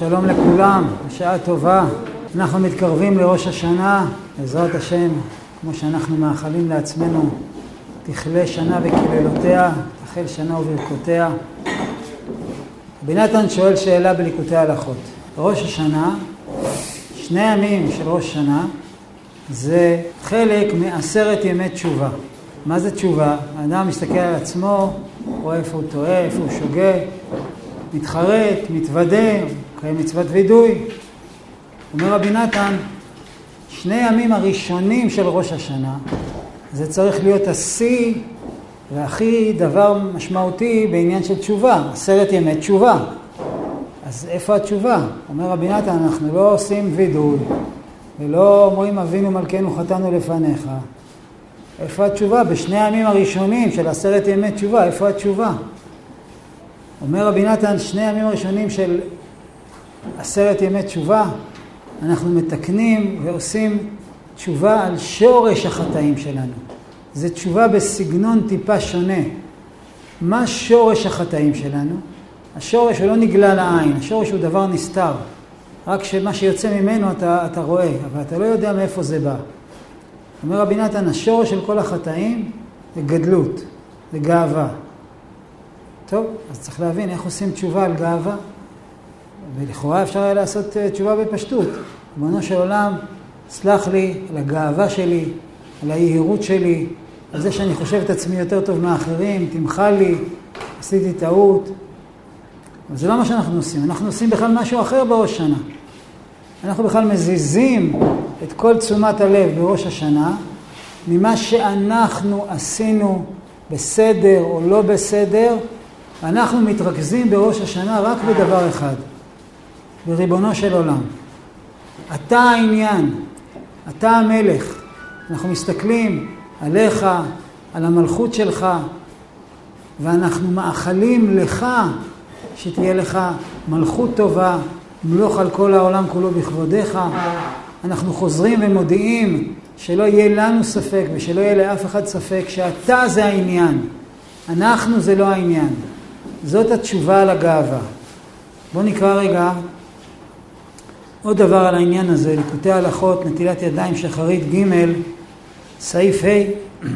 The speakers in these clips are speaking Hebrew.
שלום לכולם, בשעה טובה. אנחנו מתקרבים לראש השנה, בעזרת השם, כמו שאנחנו מאחלים לעצמנו, תכלה שנה וקללותיה, תחל שנה וברכותיה. רבי נתן שואל שאלה בליקוטי הלכות. ראש השנה, שני ימים של ראש השנה, זה חלק מעשרת ימי תשובה. מה זה תשובה? האדם מסתכל על עצמו, רואה איפה הוא טועה, איפה הוא שוגה, מתחרט, מתוודה, מקיים מצוות וידוי. אומר רבי נתן, שני ימים הראשונים של ראש השנה, זה צריך להיות השיא והכי דבר משמעותי בעניין של תשובה, עשרת ימי תשובה. אז איפה התשובה? אומר רבי נתן, אנחנו לא עושים וידוי ולא אומרים אבינו מלכנו חטאנו לפניך. איפה התשובה? בשני הימים הראשונים של עשרת ימי תשובה, איפה התשובה? אומר רבי נתן, שני הימים הראשונים של עשרת ימי תשובה, אנחנו מתקנים ועושים תשובה על שורש החטאים שלנו. זו תשובה בסגנון טיפה שונה. מה שורש החטאים שלנו? השורש הוא לא נגלה לעין, השורש הוא דבר נסתר. רק שמה שיוצא ממנו אתה, אתה רואה, אבל אתה לא יודע מאיפה זה בא. אומר רבי נתן, השורש של כל החטאים זה גדלות, זה גאווה. טוב, אז צריך להבין איך עושים תשובה על גאווה. ולכאורה אפשר היה לעשות אה, תשובה בפשטות. ריבונו של עולם, סלח לי על הגאווה שלי, על היהירות שלי, על זה שאני חושב את עצמי יותר טוב מאחרים, תמחה לי, עשיתי טעות. אבל זה לא מה שאנחנו עושים, אנחנו עושים בכלל משהו אחר בראש שנה. אנחנו בכלל מזיזים את כל תשומת הלב בראש השנה ממה שאנחנו עשינו בסדר או לא בסדר, אנחנו מתרכזים בראש השנה רק בדבר אחד, בריבונו של עולם. אתה העניין, אתה המלך. אנחנו מסתכלים עליך, על המלכות שלך, ואנחנו מאחלים לך שתהיה לך מלכות טובה, מלוך על כל העולם כולו בכבודיך. אנחנו חוזרים ומודיעים שלא יהיה לנו ספק ושלא יהיה לאף אחד ספק שאתה זה העניין, אנחנו זה לא העניין. זאת התשובה על הגאווה. בואו נקרא רגע עוד דבר על העניין הזה, ליקוטי הלכות, נטילת ידיים, שחרית ג', סעיף ה',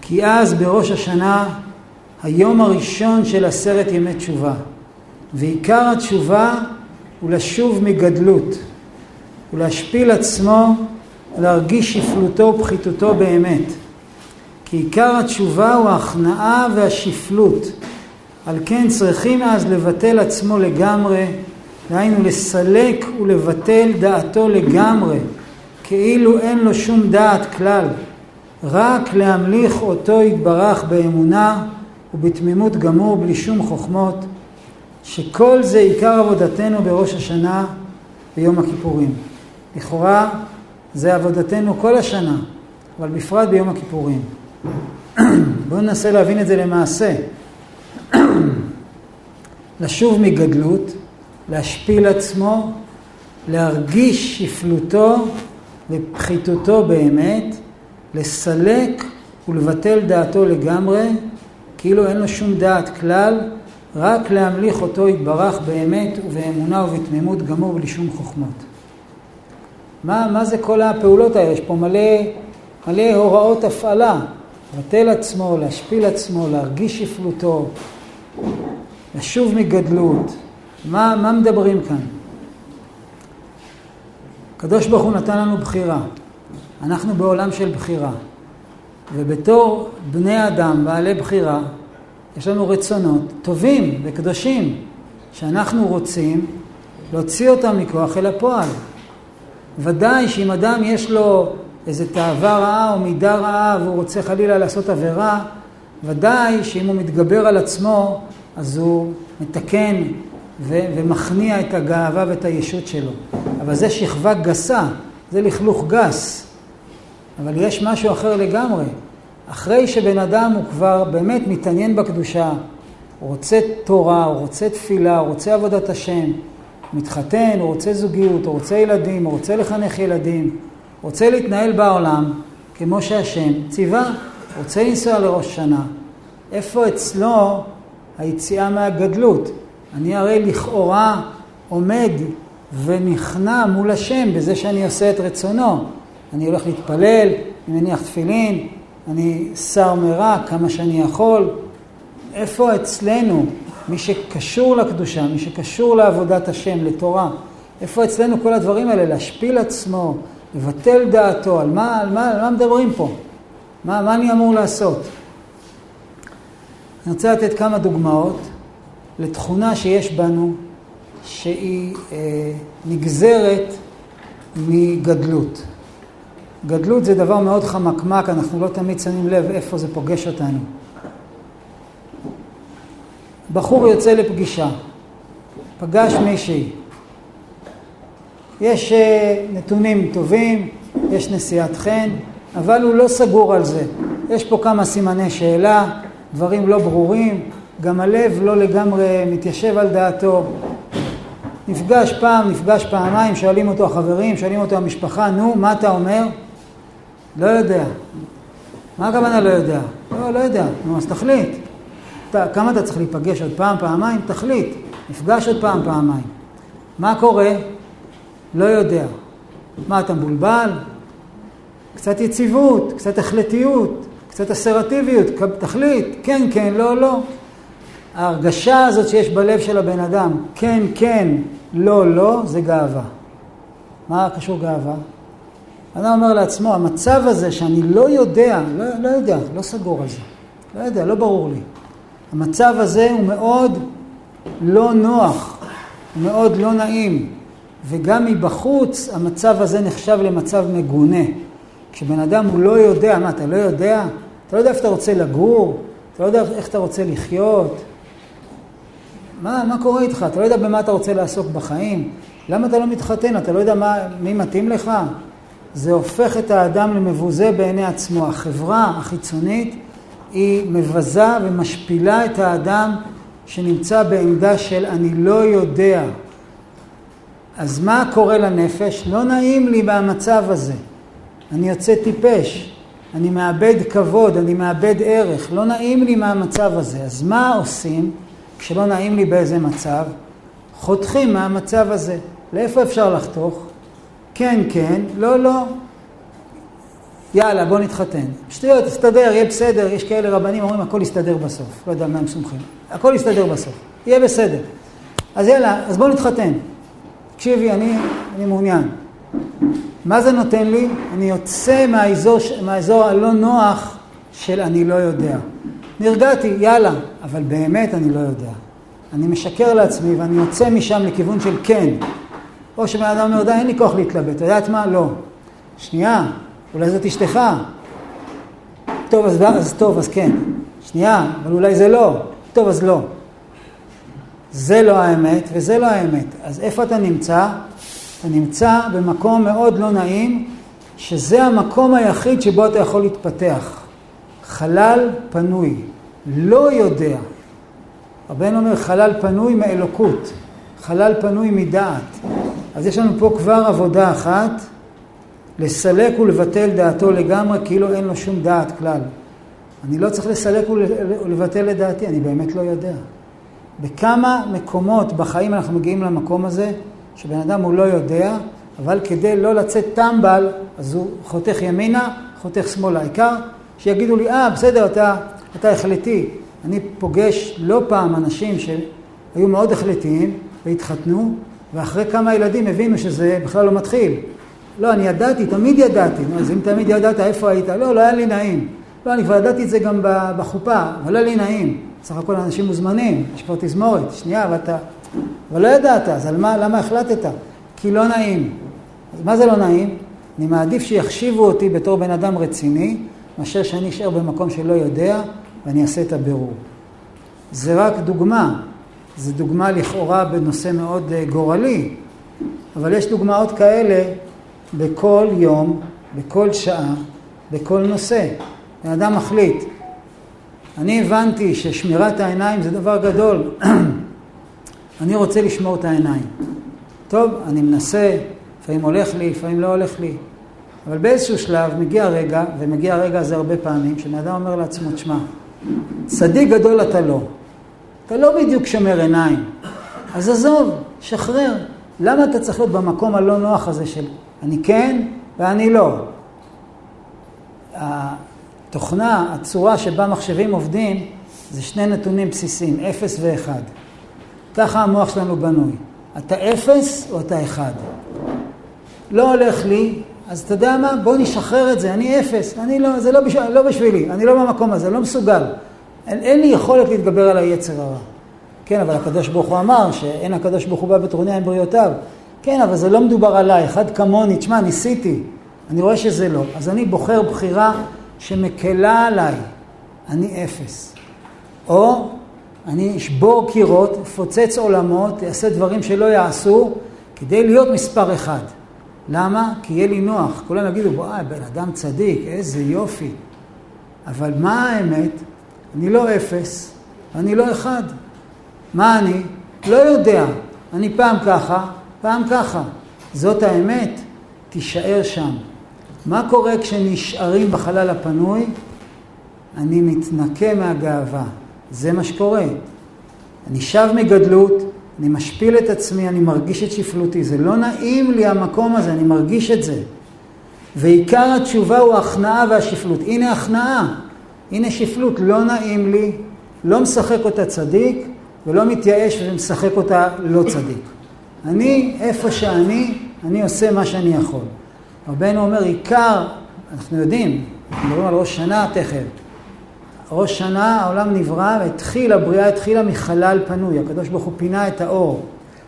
כי אז בראש השנה היום הראשון של עשרת ימי תשובה, ועיקר התשובה הוא לשוב מגדלות, ולהשפיל עצמו, להרגיש שפלותו ופחיתותו באמת. כי עיקר התשובה הוא ההכנעה והשפלות. על כן צריכים אז לבטל עצמו לגמרי, דהיינו לסלק ולבטל דעתו לגמרי, כאילו אין לו שום דעת כלל, רק להמליך אותו יתברך באמונה ובתמימות גמור בלי שום חוכמות, שכל זה עיקר עבודתנו בראש השנה ביום הכיפורים. לכאורה זה עבודתנו כל השנה, אבל בפרט ביום הכיפורים. בואו ננסה להבין את זה למעשה. לשוב מגדלות, להשפיל עצמו, להרגיש שפלותו ופחיתותו באמת, לסלק ולבטל דעתו לגמרי, כאילו אין לו שום דעת כלל, רק להמליך אותו יתברך באמת ובאמונה ובתמימות גמור בלי שום חוכמות. מה, מה זה כל הפעולות האלה? יש פה מלא, מלא הוראות הפעלה. לבטל עצמו, להשפיל עצמו, להרגיש שפלותו, לשוב מגדלות. מה, מה מדברים כאן? הקדוש ברוך הוא נתן לנו בחירה. אנחנו בעולם של בחירה. ובתור בני אדם, בעלי בחירה, יש לנו רצונות טובים וקדושים, שאנחנו רוצים להוציא אותם מכוח אל הפועל. ודאי שאם אדם יש לו איזו תאווה רעה או מידה רעה והוא רוצה חלילה לעשות עבירה, ודאי שאם הוא מתגבר על עצמו, אז הוא מתקן ו- ומכניע את הגאווה ואת הישות שלו. אבל זה שכבה גסה, זה לכלוך גס. אבל יש משהו אחר לגמרי. אחרי שבן אדם הוא כבר באמת מתעניין בקדושה, הוא רוצה תורה, הוא רוצה תפילה, הוא רוצה עבודת השם, מתחתן, הוא רוצה זוגיות, הוא רוצה ילדים, הוא רוצה לחנך ילדים, רוצה להתנהל בעולם כמו שהשם ציווה, רוצה לנסוע לראש שנה. איפה אצלו היציאה מהגדלות? אני הרי לכאורה עומד ונכנע מול השם בזה שאני עושה את רצונו. אני הולך להתפלל, אני מניח תפילין, אני שר מרע כמה שאני יכול. איפה אצלנו, מי שקשור לקדושה, מי שקשור לעבודת השם, לתורה, איפה אצלנו כל הדברים האלה? להשפיל עצמו, לבטל דעתו, על מה, על מה, על מה מדברים פה? מה, מה אני אמור לעשות? אני רוצה לתת כמה דוגמאות לתכונה שיש בנו, שהיא אה, נגזרת מגדלות. גדלות זה דבר מאוד חמקמק, אנחנו לא תמיד שמים לב איפה זה פוגש אותנו. בחור יוצא לפגישה, פגש מישהי. יש אה, נתונים טובים, יש נשיאת חן, אבל הוא לא סגור על זה. יש פה כמה סימני שאלה, דברים לא ברורים, גם הלב לא לגמרי מתיישב על דעתו. נפגש פעם, נפגש פעמיים, שואלים אותו החברים, שואלים אותו המשפחה, נו, מה אתה אומר? לא יודע. מה הכוונה לא יודע? לא, לא יודע. נו, אז תחליט. אתה, כמה אתה צריך להיפגש עוד פעם, פעמיים? תחליט. נפגש עוד פעם, פעמיים. מה קורה? לא יודע. מה, אתה מבולבל? קצת יציבות, קצת החלטיות, קצת אסרטיביות, תחליט, כן, כן, לא, לא. ההרגשה הזאת שיש בלב של הבן אדם, כן, כן, לא, לא, זה גאווה. מה קשור גאווה? אדם אומר לעצמו, המצב הזה שאני לא יודע, לא, לא יודע, לא סגור על זה, לא יודע, לא ברור לי. המצב הזה הוא מאוד לא נוח, הוא מאוד לא נעים, וגם מבחוץ המצב הזה נחשב למצב מגונה. כשבן אדם הוא לא יודע, מה, אתה לא יודע? אתה לא יודע איפה אתה רוצה לגור? אתה לא יודע איך אתה רוצה לחיות? מה, מה קורה איתך? אתה לא יודע במה אתה רוצה לעסוק בחיים? למה אתה לא מתחתן? אתה לא יודע מה, מי מתאים לך? זה הופך את האדם למבוזה בעיני עצמו. החברה החיצונית היא מבזה ומשפילה את האדם שנמצא בעמדה של אני לא יודע. אז מה קורה לנפש? לא נעים לי במצב הזה. אני יוצא טיפש, אני מאבד כבוד, אני מאבד ערך, לא נעים לי מהמצב הזה. אז מה עושים כשלא נעים לי באיזה מצב? חותכים מהמצב הזה. לאיפה אפשר לחתוך? כן, כן, לא, לא. יאללה, בוא נתחתן. שטויות, תסתדר, יהיה בסדר. יש כאלה רבנים אומרים, הכל יסתדר בסוף. לא יודע מה הם סומכים. הכל יסתדר בסוף. יהיה בסדר. אז יאללה, אז בוא נתחתן. תקשיבי, אני, אני מעוניין. מה זה נותן לי? אני יוצא מהאזור, מהאזור הלא נוח של אני לא יודע. נרגעתי, יאללה, אבל באמת אני לא יודע. אני משקר לעצמי ואני יוצא משם לכיוון של כן. או שבן אדם אומר, די, אין לי כוח להתלבט. אתה יודעת מה? לא. שנייה, אולי זאת אשתך. טוב, אז, אז טוב, אז כן. שנייה, אבל אולי זה לא. טוב, אז לא. זה לא האמת וזה לא האמת. אז איפה אתה נמצא? אתה נמצא במקום מאוד לא נעים, שזה המקום היחיד שבו אתה יכול להתפתח. חלל פנוי. לא יודע. הבן אומר חלל פנוי מאלוקות, חלל פנוי מדעת. אז יש לנו פה כבר עבודה אחת, לסלק ולבטל דעתו לגמרי כאילו אין לו שום דעת כלל. אני לא צריך לסלק ולבטל את דעתי, אני באמת לא יודע. בכמה מקומות בחיים אנחנו מגיעים למקום הזה, שבן אדם הוא לא יודע, אבל כדי לא לצאת טמבל, אז הוא חותך ימינה, חותך שמאלה. העיקר שיגידו לי, אה, בסדר, אתה, אתה החלטי. אני פוגש לא פעם אנשים שהיו מאוד החלטיים והתחתנו, ואחרי כמה ילדים הבינו שזה בכלל לא מתחיל. לא, אני ידעתי, תמיד ידעתי. אז אם תמיד ידעת, איפה היית? לא, לא היה לי נעים. לא, אני כבר ידעתי את זה גם בחופה, אבל לא היה לי נעים. סך הכל אנשים מוזמנים, יש כבר תזמורת, שנייה, ואתה... אבל לא ידעת, אז על מה, למה החלטת? כי לא נעים. אז מה זה לא נעים? אני מעדיף שיחשיבו אותי בתור בן אדם רציני, מאשר שאני אשאר במקום שלא יודע ואני אעשה את הבירור. זה רק דוגמה, זו דוגמה לכאורה בנושא מאוד אה, גורלי, אבל יש דוגמאות כאלה בכל יום, בכל שעה, בכל נושא. בן אדם מחליט. אני הבנתי ששמירת העיניים זה דבר גדול. אני רוצה לשמור את העיניים. טוב, אני מנסה, לפעמים הולך לי, לפעמים לא הולך לי. אבל באיזשהו שלב מגיע רגע, ומגיע הרגע הזה הרבה פעמים, שבן אומר לעצמו, תשמע, צדיק גדול אתה לא. אתה לא בדיוק שומר עיניים. אז עזוב, שחרר. למה אתה צריך להיות במקום הלא נוח הזה של אני כן ואני לא? התוכנה, הצורה שבה מחשבים עובדים, זה שני נתונים בסיסיים, אפס ואחד. ככה המוח שלנו בנוי. אתה אפס או אתה אחד. לא הולך לי, אז אתה יודע מה? בוא נשחרר את זה, אני אפס, אני לא, זה לא, בשביל, לא בשבילי, אני לא במקום הזה, לא מסוגל. אין, אין לי יכולת להתגבר על היצר הרע. כן, אבל הקדוש ברוך הוא אמר שאין הקדוש ברוך הוא בא בטרוניה עם בריאותיו. כן, אבל זה לא מדובר עליי, אחד כמוני, תשמע, ניסיתי, אני רואה שזה לא. אז אני בוחר בחירה שמקלה עליי, אני אפס. או אני אשבור קירות, אפוצץ עולמות, אעשה דברים שלא יעשו, כדי להיות מספר אחד. למה? כי יהיה לי נוח. כולם יגידו, וואי, בן אדם צדיק, איזה יופי. אבל מה האמת? אני לא אפס, אני לא אחד. מה אני? לא יודע. אני פעם ככה, פעם ככה. זאת האמת, תישאר שם. מה קורה כשנשארים בחלל הפנוי? אני מתנקה מהגאווה. זה מה שקורה. אני שב מגדלות, אני משפיל את עצמי, אני מרגיש את שפלותי. זה לא נעים לי המקום הזה, אני מרגיש את זה. ועיקר התשובה הוא ההכנעה והשפלות. הנה הכנעה, הנה שפלות, לא נעים לי, לא משחק אותה צדיק ולא מתייאש ומשחק אותה לא צדיק. אני, איפה שאני, אני עושה מה שאני יכול. רבנו אומר, עיקר, אנחנו יודעים, אנחנו מדברים על ראש שנה תכף, ראש שנה העולם נברא והתחיל, הבריאה התחילה מחלל פנוי. הקדוש ברוך הוא פינה את האור,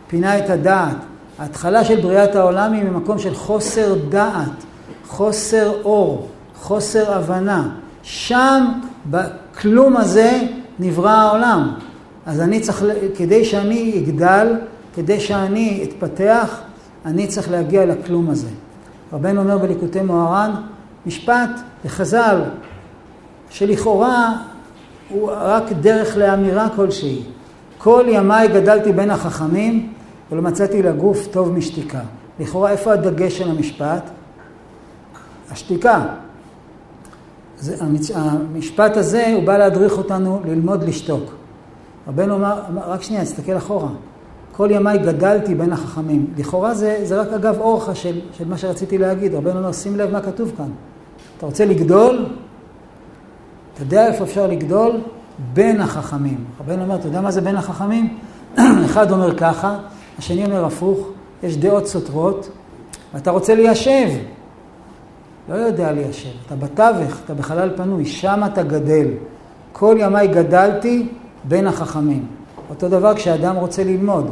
פינה את הדעת. ההתחלה של בריאת העולם היא ממקום של חוסר דעת, חוסר אור, חוסר הבנה. שם, בכלום הזה, נברא העולם. אז אני צריך, כדי שאני אגדל, כדי שאני אתפתח, אני צריך להגיע לכלום הזה. רבנו אומר בליקוטי מוהר"ן, משפט בחז"ל, שלכאורה הוא רק דרך לאמירה כלשהי. כל ימיי גדלתי בין החכמים ולא מצאתי לגוף טוב משתיקה. לכאורה איפה הדגש של המשפט? השתיקה. זה, המצ... המשפט הזה הוא בא להדריך אותנו ללמוד לשתוק. רבנו אמר, רק שנייה, תסתכל אחורה. כל ימיי גדלתי בין החכמים. לכאורה זה, זה רק אגב אורחה של, של מה שרציתי להגיד. רבנו אומר, שים לב מה כתוב כאן. אתה רוצה לגדול? אתה יודע איפה אפשר לגדול? בין החכמים. רבנו אומר, אתה יודע מה זה בין החכמים? אחד אומר ככה, השני אומר הפוך, יש דעות סותרות, ואתה רוצה ליישב. לא יודע ליישב, אתה בתווך, אתה בחלל פנוי, שם אתה גדל. כל ימיי גדלתי בין החכמים. אותו דבר כשאדם רוצה ללמוד,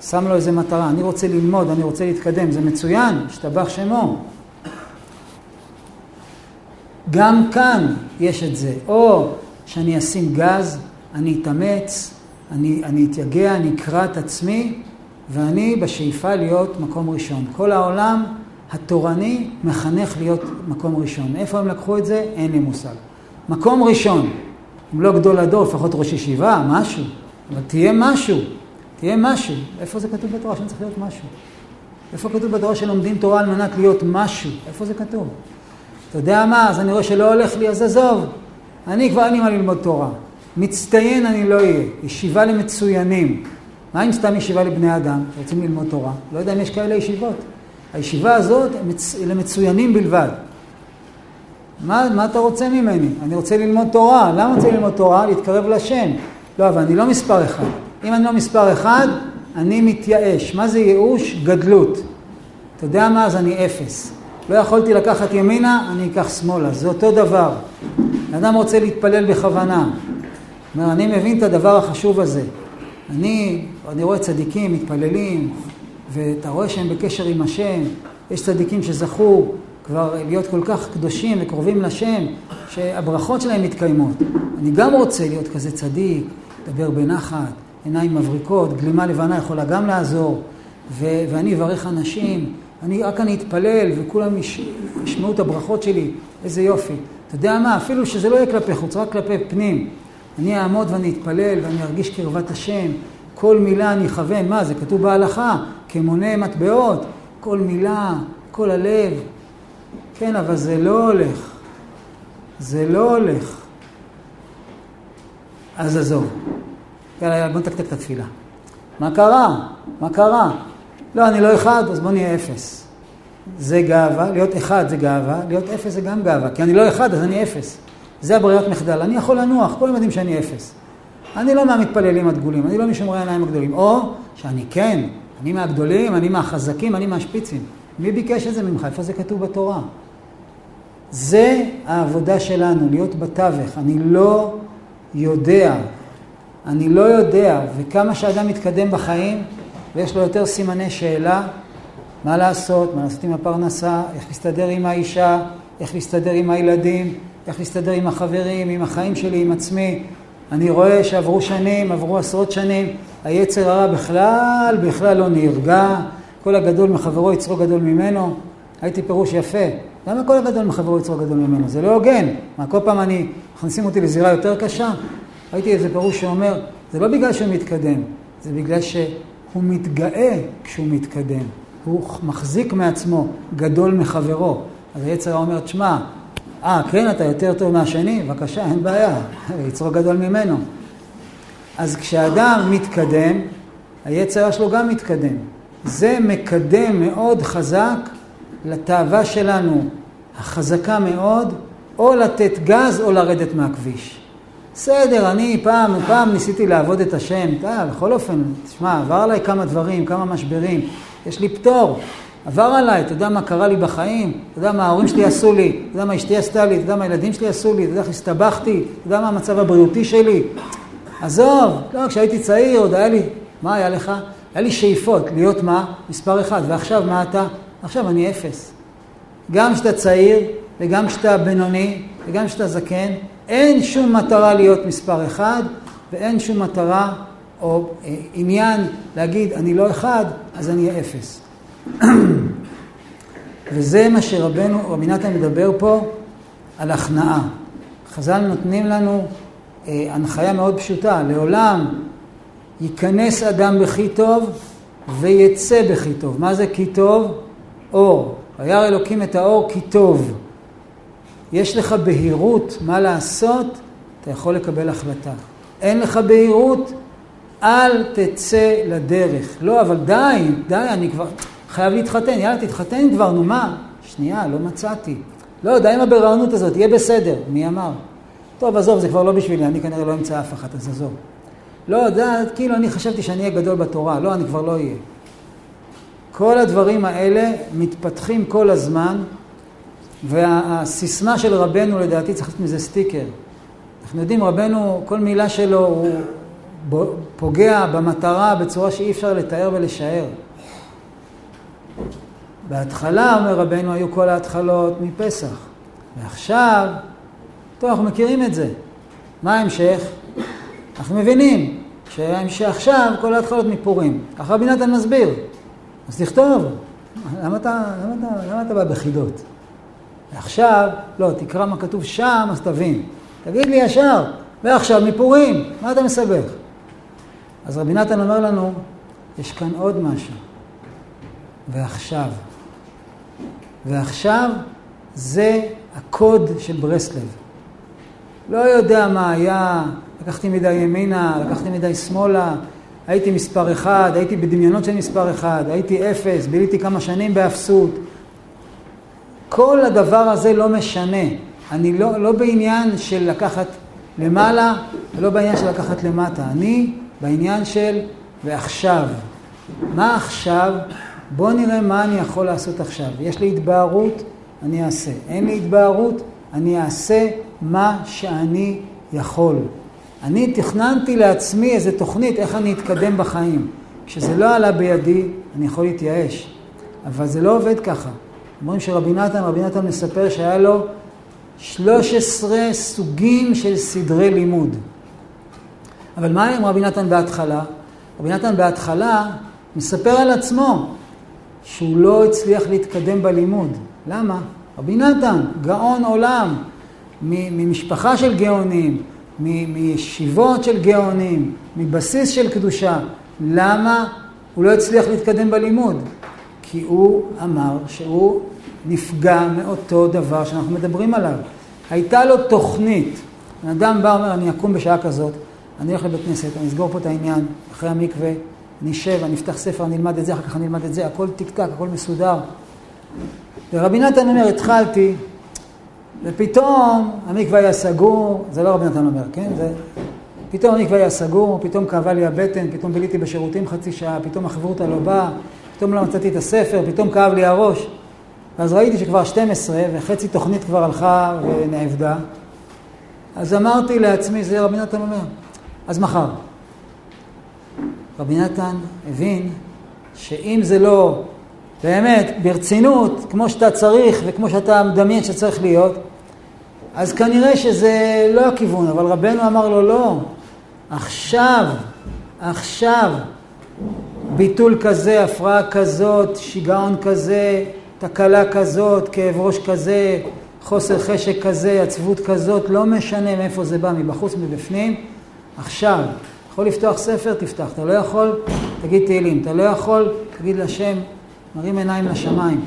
שם לו איזה מטרה, אני רוצה ללמוד, אני רוצה להתקדם, זה מצוין, השתבח שמו. גם כאן יש את זה, או שאני אשים גז, אני אתאמץ, אני, אני אתייגע, אני אקרא את עצמי, ואני בשאיפה להיות מקום ראשון. כל העולם התורני מחנך להיות מקום ראשון. מאיפה הם לקחו את זה? אין לי מושג. מקום ראשון, אם לא גדול הדור, לפחות ראש ישיבה, משהו. אבל תהיה משהו, תהיה משהו. איפה זה כתוב בתורה שאני צריך להיות משהו? איפה כתוב בתורה שלומדים תורה על מנת להיות משהו? איפה זה כתוב? אתה יודע מה, אז אני רואה שלא הולך לי, אז עזוב. אני כבר אין לי מה ללמוד תורה. מצטיין אני לא אהיה. ישיבה למצוינים. מה אם סתם ישיבה לבני אדם, רוצים ללמוד תורה? לא יודע אם יש כאלה ישיבות. הישיבה הזאת היא למצוינים בלבד. מה, מה אתה רוצה ממני? אני רוצה ללמוד תורה. למה רוצה ללמוד תורה? להתקרב לשם. לא, אבל אני לא מספר אחד. אם אני לא מספר אחד, אני מתייאש. מה זה ייאוש? גדלות. אתה יודע מה? אז אני אפס. לא יכולתי לקחת ימינה, אני אקח שמאלה. זה אותו דבר. אדם רוצה להתפלל בכוונה. אומר, אני מבין את הדבר החשוב הזה. אני, אני רואה צדיקים מתפללים, ואתה רואה שהם בקשר עם השם. יש צדיקים שזכו כבר להיות כל כך קדושים וקרובים לשם, שהברכות שלהם מתקיימות. אני גם רוצה להיות כזה צדיק, לדבר בנחת, עיניים מבריקות, גלימה לבנה יכולה גם לעזור, ו- ואני אברך אנשים, אני, רק אני אתפלל וכולם יש, ישמעו את הברכות שלי, איזה יופי. אתה יודע מה, אפילו שזה לא יהיה כלפי חוץ, רק כלפי פנים. אני אעמוד ואני אתפלל ואני ארגיש קרבת השם, כל מילה אני אכוון, מה, זה כתוב בהלכה, כמונה מטבעות, כל מילה, כל הלב. כן, אבל זה לא הולך. זה לא הולך. אז עזוב. יאללה, יאללה, בוא נתקתק את התפילה. מה קרה? מה קרה? לא, אני לא אחד, אז בוא נהיה אפס. זה גאווה, להיות אחד זה גאווה, להיות אפס זה גם גאווה, כי אני לא אחד, אז אני אפס. זה הברירת מחדל. אני יכול לנוח, כולם יודעים שאני אפס. אני לא מהמתפללים הדגולים, אני לא משומרי העיניים הגדולים. או שאני כן, אני מהגדולים, אני מהחזקים, אני מהשפיצים. מי ביקש את זה ממך? איפה זה כתוב בתורה? זה העבודה שלנו, להיות בתווך. אני לא יודע, אני לא יודע, וכמה שאדם מתקדם בחיים, ויש לו יותר סימני שאלה, מה לעשות, מה לעשות עם הפרנסה, איך להסתדר עם האישה, איך להסתדר עם הילדים, איך להסתדר עם החברים, עם החיים שלי, עם עצמי. אני רואה שעברו שנים, עברו עשרות שנים, היצר הרע בכלל, בכלל לא נרגע, כל הגדול מחברו יצרו גדול ממנו. הייתי פירוש יפה. למה כל הגדול מחברו יצרו גדול ממנו? זה לא הוגן. מה, כל פעם אני, מכניסים אותי לזירה יותר קשה? ראיתי איזה פירוש שאומר, זה לא בגלל שהוא מתקדם, זה בגלל שהוא מתגאה כשהוא מתקדם. הוא מחזיק מעצמו גדול מחברו. אז היצר אומר, תשמע, אה, כן, אתה יותר טוב מהשני? בבקשה, אין בעיה, יצרו גדול ממנו. אז כשאדם מתקדם, היצר שלו גם מתקדם. זה מקדם מאוד חזק לתאווה שלנו, החזקה מאוד, או לתת גז או לרדת מהכביש. בסדר, אני פעם, פעם ניסיתי לעבוד את השם, אתה, בכל אופן, תשמע, עבר עליי כמה דברים, כמה משברים, יש לי פטור, עבר עליי, אתה יודע מה קרה לי בחיים, אתה יודע מה ההורים שלי עשו לי, אתה יודע מה אשתי עשתה לי, אתה יודע מה הילדים שלי עשו לי, אתה יודע איך הסתבכתי, אתה יודע מה המצב הבריאותי שלי. עזוב, לא, כשהייתי צעיר עוד היה לי, מה היה לך? היה לי שאיפות להיות מה? מספר אחד, ועכשיו מה אתה? עכשיו אני אפס. גם כשאתה צעיר, וגם כשאתה בינוני, וגם כשאתה זקן, אין שום מטרה להיות מספר אחד, ואין שום מטרה או אה, עניין להגיד אני לא אחד, אז אני אהיה אפס. וזה מה שרבנו, רבי נתן מדבר פה על הכנעה. חז"ל נותנים לנו אה, הנחיה מאוד פשוטה, לעולם ייכנס אדם בכי טוב ויצא בכי טוב. מה זה כי טוב? אור. וירא אלוקים את האור כי טוב. יש לך בהירות מה לעשות, אתה יכול לקבל החלטה. אין לך בהירות, אל תצא לדרך. לא, אבל די, די, אני כבר חייב להתחתן. יאללה, תתחתן כבר, נו מה? שנייה, לא מצאתי. לא, די עם הברענות הזאת, יהיה בסדר. מי אמר? טוב, עזוב, זה כבר לא בשבילי, אני כנראה לא אמצא אף אחת, אז עזוב. לא, זה כאילו אני חשבתי שאני אהיה גדול בתורה. לא, אני כבר לא אהיה. כל הדברים האלה מתפתחים כל הזמן, והסיסמה של רבנו, לדעתי, צריך לעשות מזה סטיקר. אנחנו יודעים, רבנו, כל מילה שלו הוא פוגע במטרה בצורה שאי אפשר לתאר ולשער. בהתחלה, אומר רבנו, היו כל ההתחלות מפסח. ועכשיו, טוב, אנחנו מכירים את זה. מה ההמשך? אנחנו מבינים שעכשיו כל ההתחלות מפורים. ככה רבי נתן מסביר. אז תכתוב. למה אתה, למה אתה, למה אתה בא בחידות? ועכשיו, לא, תקרא מה כתוב שם, אז תבין. תגיד לי ישר, ועכשיו מפורים, מה אתה מסבך? אז רבי נתן אומר לנו, יש כאן עוד משהו. ועכשיו. ועכשיו זה הקוד של ברסלב. לא יודע מה היה, לקחתי מדי ימינה, לקחתי מדי שמאלה, הייתי מספר אחד, הייתי בדמיונות של מספר אחד, הייתי אפס, ביליתי כמה שנים באפסות. כל הדבר הזה לא משנה. אני לא, לא בעניין של לקחת למעלה ולא בעניין של לקחת למטה. אני בעניין של ועכשיו. מה עכשיו? בואו נראה מה אני יכול לעשות עכשיו. יש לי התבהרות, אני אעשה. אין לי התבהרות, אני אעשה מה שאני יכול. אני תכננתי לעצמי איזה תוכנית איך אני אתקדם בחיים. כשזה לא עלה בידי, אני יכול להתייאש. אבל זה לא עובד ככה. אומרים שרבי נתן, רבי נתן מספר שהיה לו 13 סוגים של סדרי לימוד. אבל מה עם רבי נתן בהתחלה? רבי נתן בהתחלה מספר על עצמו שהוא לא הצליח להתקדם בלימוד. למה? רבי נתן, גאון עולם, ממשפחה של גאונים, מישיבות של גאונים, מבסיס של קדושה. למה הוא לא הצליח להתקדם בלימוד? כי הוא אמר שהוא נפגע מאותו דבר שאנחנו מדברים עליו. הייתה לו תוכנית. בן אדם בא ואומר, אני אקום בשעה כזאת, אני הולך לבית כנסת, אני אסגור פה את העניין, אחרי המקווה, אני אשב, אני אפתח ספר, אני אלמד את זה, אחר כך אני אלמד את זה, הכל טיק-טק, הכל מסודר. ורבי נתן אומר, התחלתי, ופתאום המקווה היה סגור, זה לא רבי נתן אומר, כן? זה... פתאום המקווה היה סגור, פתאום כאבה לי הבטן, פתאום ביליתי בשירותים חצי שעה, פתאום החברותא לא באה, פתאום לא מצאתי את הספר, פתאום כאב לי הראש. ואז ראיתי שכבר 12 וחצי תוכנית כבר הלכה ונאבדה. אז אמרתי לעצמי, זה רבי נתן אומר, אז מחר. רבי נתן הבין שאם זה לא באמת ברצינות, כמו שאתה צריך וכמו שאתה מדמיין שצריך להיות, אז כנראה שזה לא הכיוון, אבל רבנו אמר לו לא, עכשיו, עכשיו, ביטול כזה, הפרעה כזאת, שיגעון כזה, תקלה כזאת, כאב ראש כזה, חוסר חשק כזה, עצבות כזאת, לא משנה מאיפה זה בא, מבחוץ, מבפנים, עכשיו. יכול לפתוח ספר, תפתח. אתה לא יכול, תגיד תהילים. אתה לא יכול, תגיד לשם, מרים עיניים לשמיים.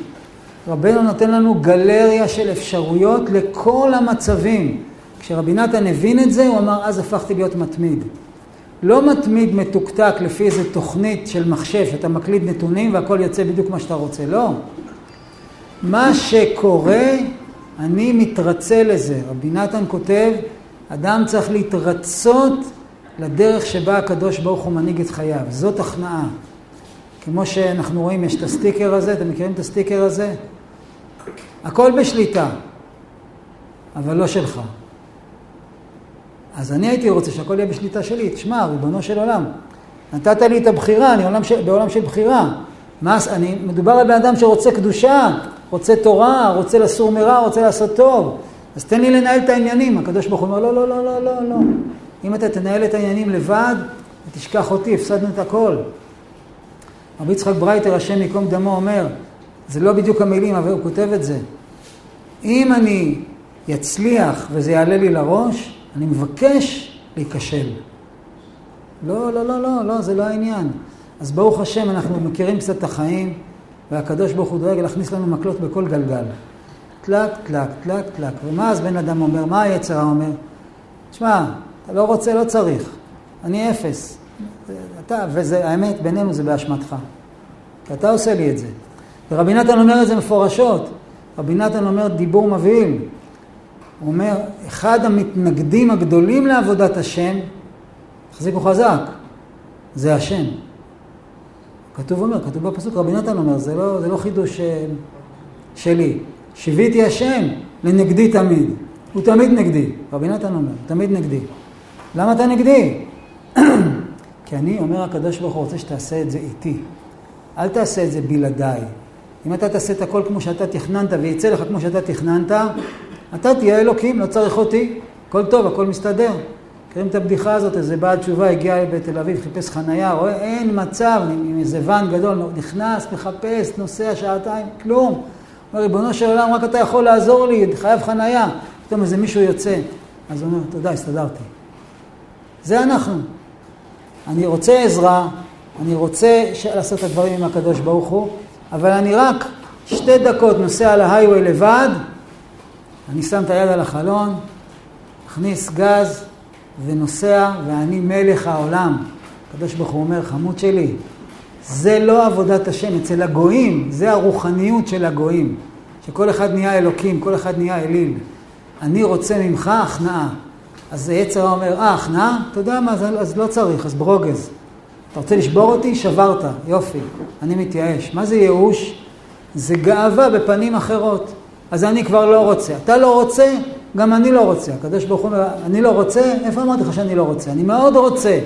רבנו נותן לנו גלריה של אפשרויות לכל המצבים. כשרבי נתן הבין את זה, הוא אמר, אז הפכתי להיות מתמיד. לא מתמיד מתוקתק לפי איזה תוכנית של מחשב, שאתה מקליד נתונים והכל יוצא בדיוק מה שאתה רוצה. לא. מה שקורה, אני מתרצה לזה. רבי נתן כותב, אדם צריך להתרצות לדרך שבה הקדוש ברוך הוא מנהיג את חייו. זאת הכנעה. כמו שאנחנו רואים, יש את הסטיקר הזה, אתם מכירים את הסטיקר הזה? הכל בשליטה, אבל לא שלך. אז אני הייתי רוצה שהכל יהיה בשליטה שלי. תשמע, ריבונו של עולם, נתת לי את הבחירה, אני עולם של, בעולם של בחירה. מה, אני, מדובר על בן אדם שרוצה קדושה, רוצה תורה, רוצה לסור מרע, רוצה לעשות טוב. אז תן לי לנהל את העניינים. הקדוש ברוך הוא אומר, לא, לא, לא, לא, לא, לא. אם אתה תנהל את העניינים לבד, תשכח אותי, הפסדנו את הכל. רבי יצחק ברייטר, השם ייקום דמו, אומר, זה לא בדיוק המילים, אבל הוא כותב את זה. אם אני יצליח וזה יעלה לי לראש, אני מבקש להיכשל. לא, לא, לא, לא, לא, זה לא העניין. אז ברוך השם, אנחנו מכירים קצת את החיים, והקדוש ברוך הוא דואג להכניס לנו מקלות בכל גלגל. טלק, טלק, טלק, טלק. ומה אז בן אדם אומר? מה היצר הרע אומר? תשמע, אתה לא רוצה, לא צריך. אני אפס. אתה, וזה, האמת, בינינו זה באשמתך. כי אתה עושה לי את זה. ורבי נתן אומר את זה מפורשות. רבי נתן אומר דיבור מבהיל. הוא אומר, אחד המתנגדים הגדולים לעבודת השם, תחזיקו חזק, זה השם. כתוב אומר, כתוב בפסוק, רבי נתן אומר, זה לא, זה לא חידוש אה, שלי. שיוויתי השם לנגדי תמיד. הוא תמיד נגדי. רבי נתן אומר, תמיד נגדי. למה אתה נגדי? כי אני, אומר הקדוש ברוך הוא, רוצה שתעשה את זה איתי. אל תעשה את זה בלעדיי. אם אתה תעשה את הכל כמו שאתה תכננת ויצא לך כמו שאתה תכננת, אתה תהיה אלוקים, לא צריך אותי. הכל טוב, הכל מסתדר. מכירים את הבדיחה הזאת, איזה בעל תשובה הגיע בתל אביב, חיפש חנייה, רואה, אין מצב, עם איזה ואן גדול, נכנס, מחפש, נוסע שעתיים, כלום. אומר, ריבונו של עולם, רק אתה יכול לעזור לי, חייב חנייה. פתאום איזה מישהו יוצא. אז הוא אומר, תודה, הסתדרתי. זה אנחנו. אני רוצה עזרה, אני רוצה לעשות את הדברים עם הקדוש ברוך הוא, אבל אני רק שתי דקות נוסע על ההיghway לבד, אני שם את היד על החלון, מכניס גז ונוסע, ואני מלך העולם. הקדוש ברוך הוא אומר, חמוד שלי, זה לא עבודת השם, אצל הגויים, זה הרוחניות של הגויים. שכל אחד נהיה אלוקים, כל אחד נהיה אליל. אני רוצה ממך הכנעה. אז יצר אומר, אה, הכנעה? אתה יודע מה, אז לא צריך, אז ברוגז. אתה רוצה לשבור אותי? שברת, יופי, אני מתייאש. מה זה ייאוש? זה גאווה בפנים אחרות. אז אני כבר לא רוצה. אתה לא רוצה, גם אני לא רוצה. הקדוש ברוך הוא אומר, אני לא רוצה, איפה אמרתי לך שאני לא רוצה? אני מאוד רוצה,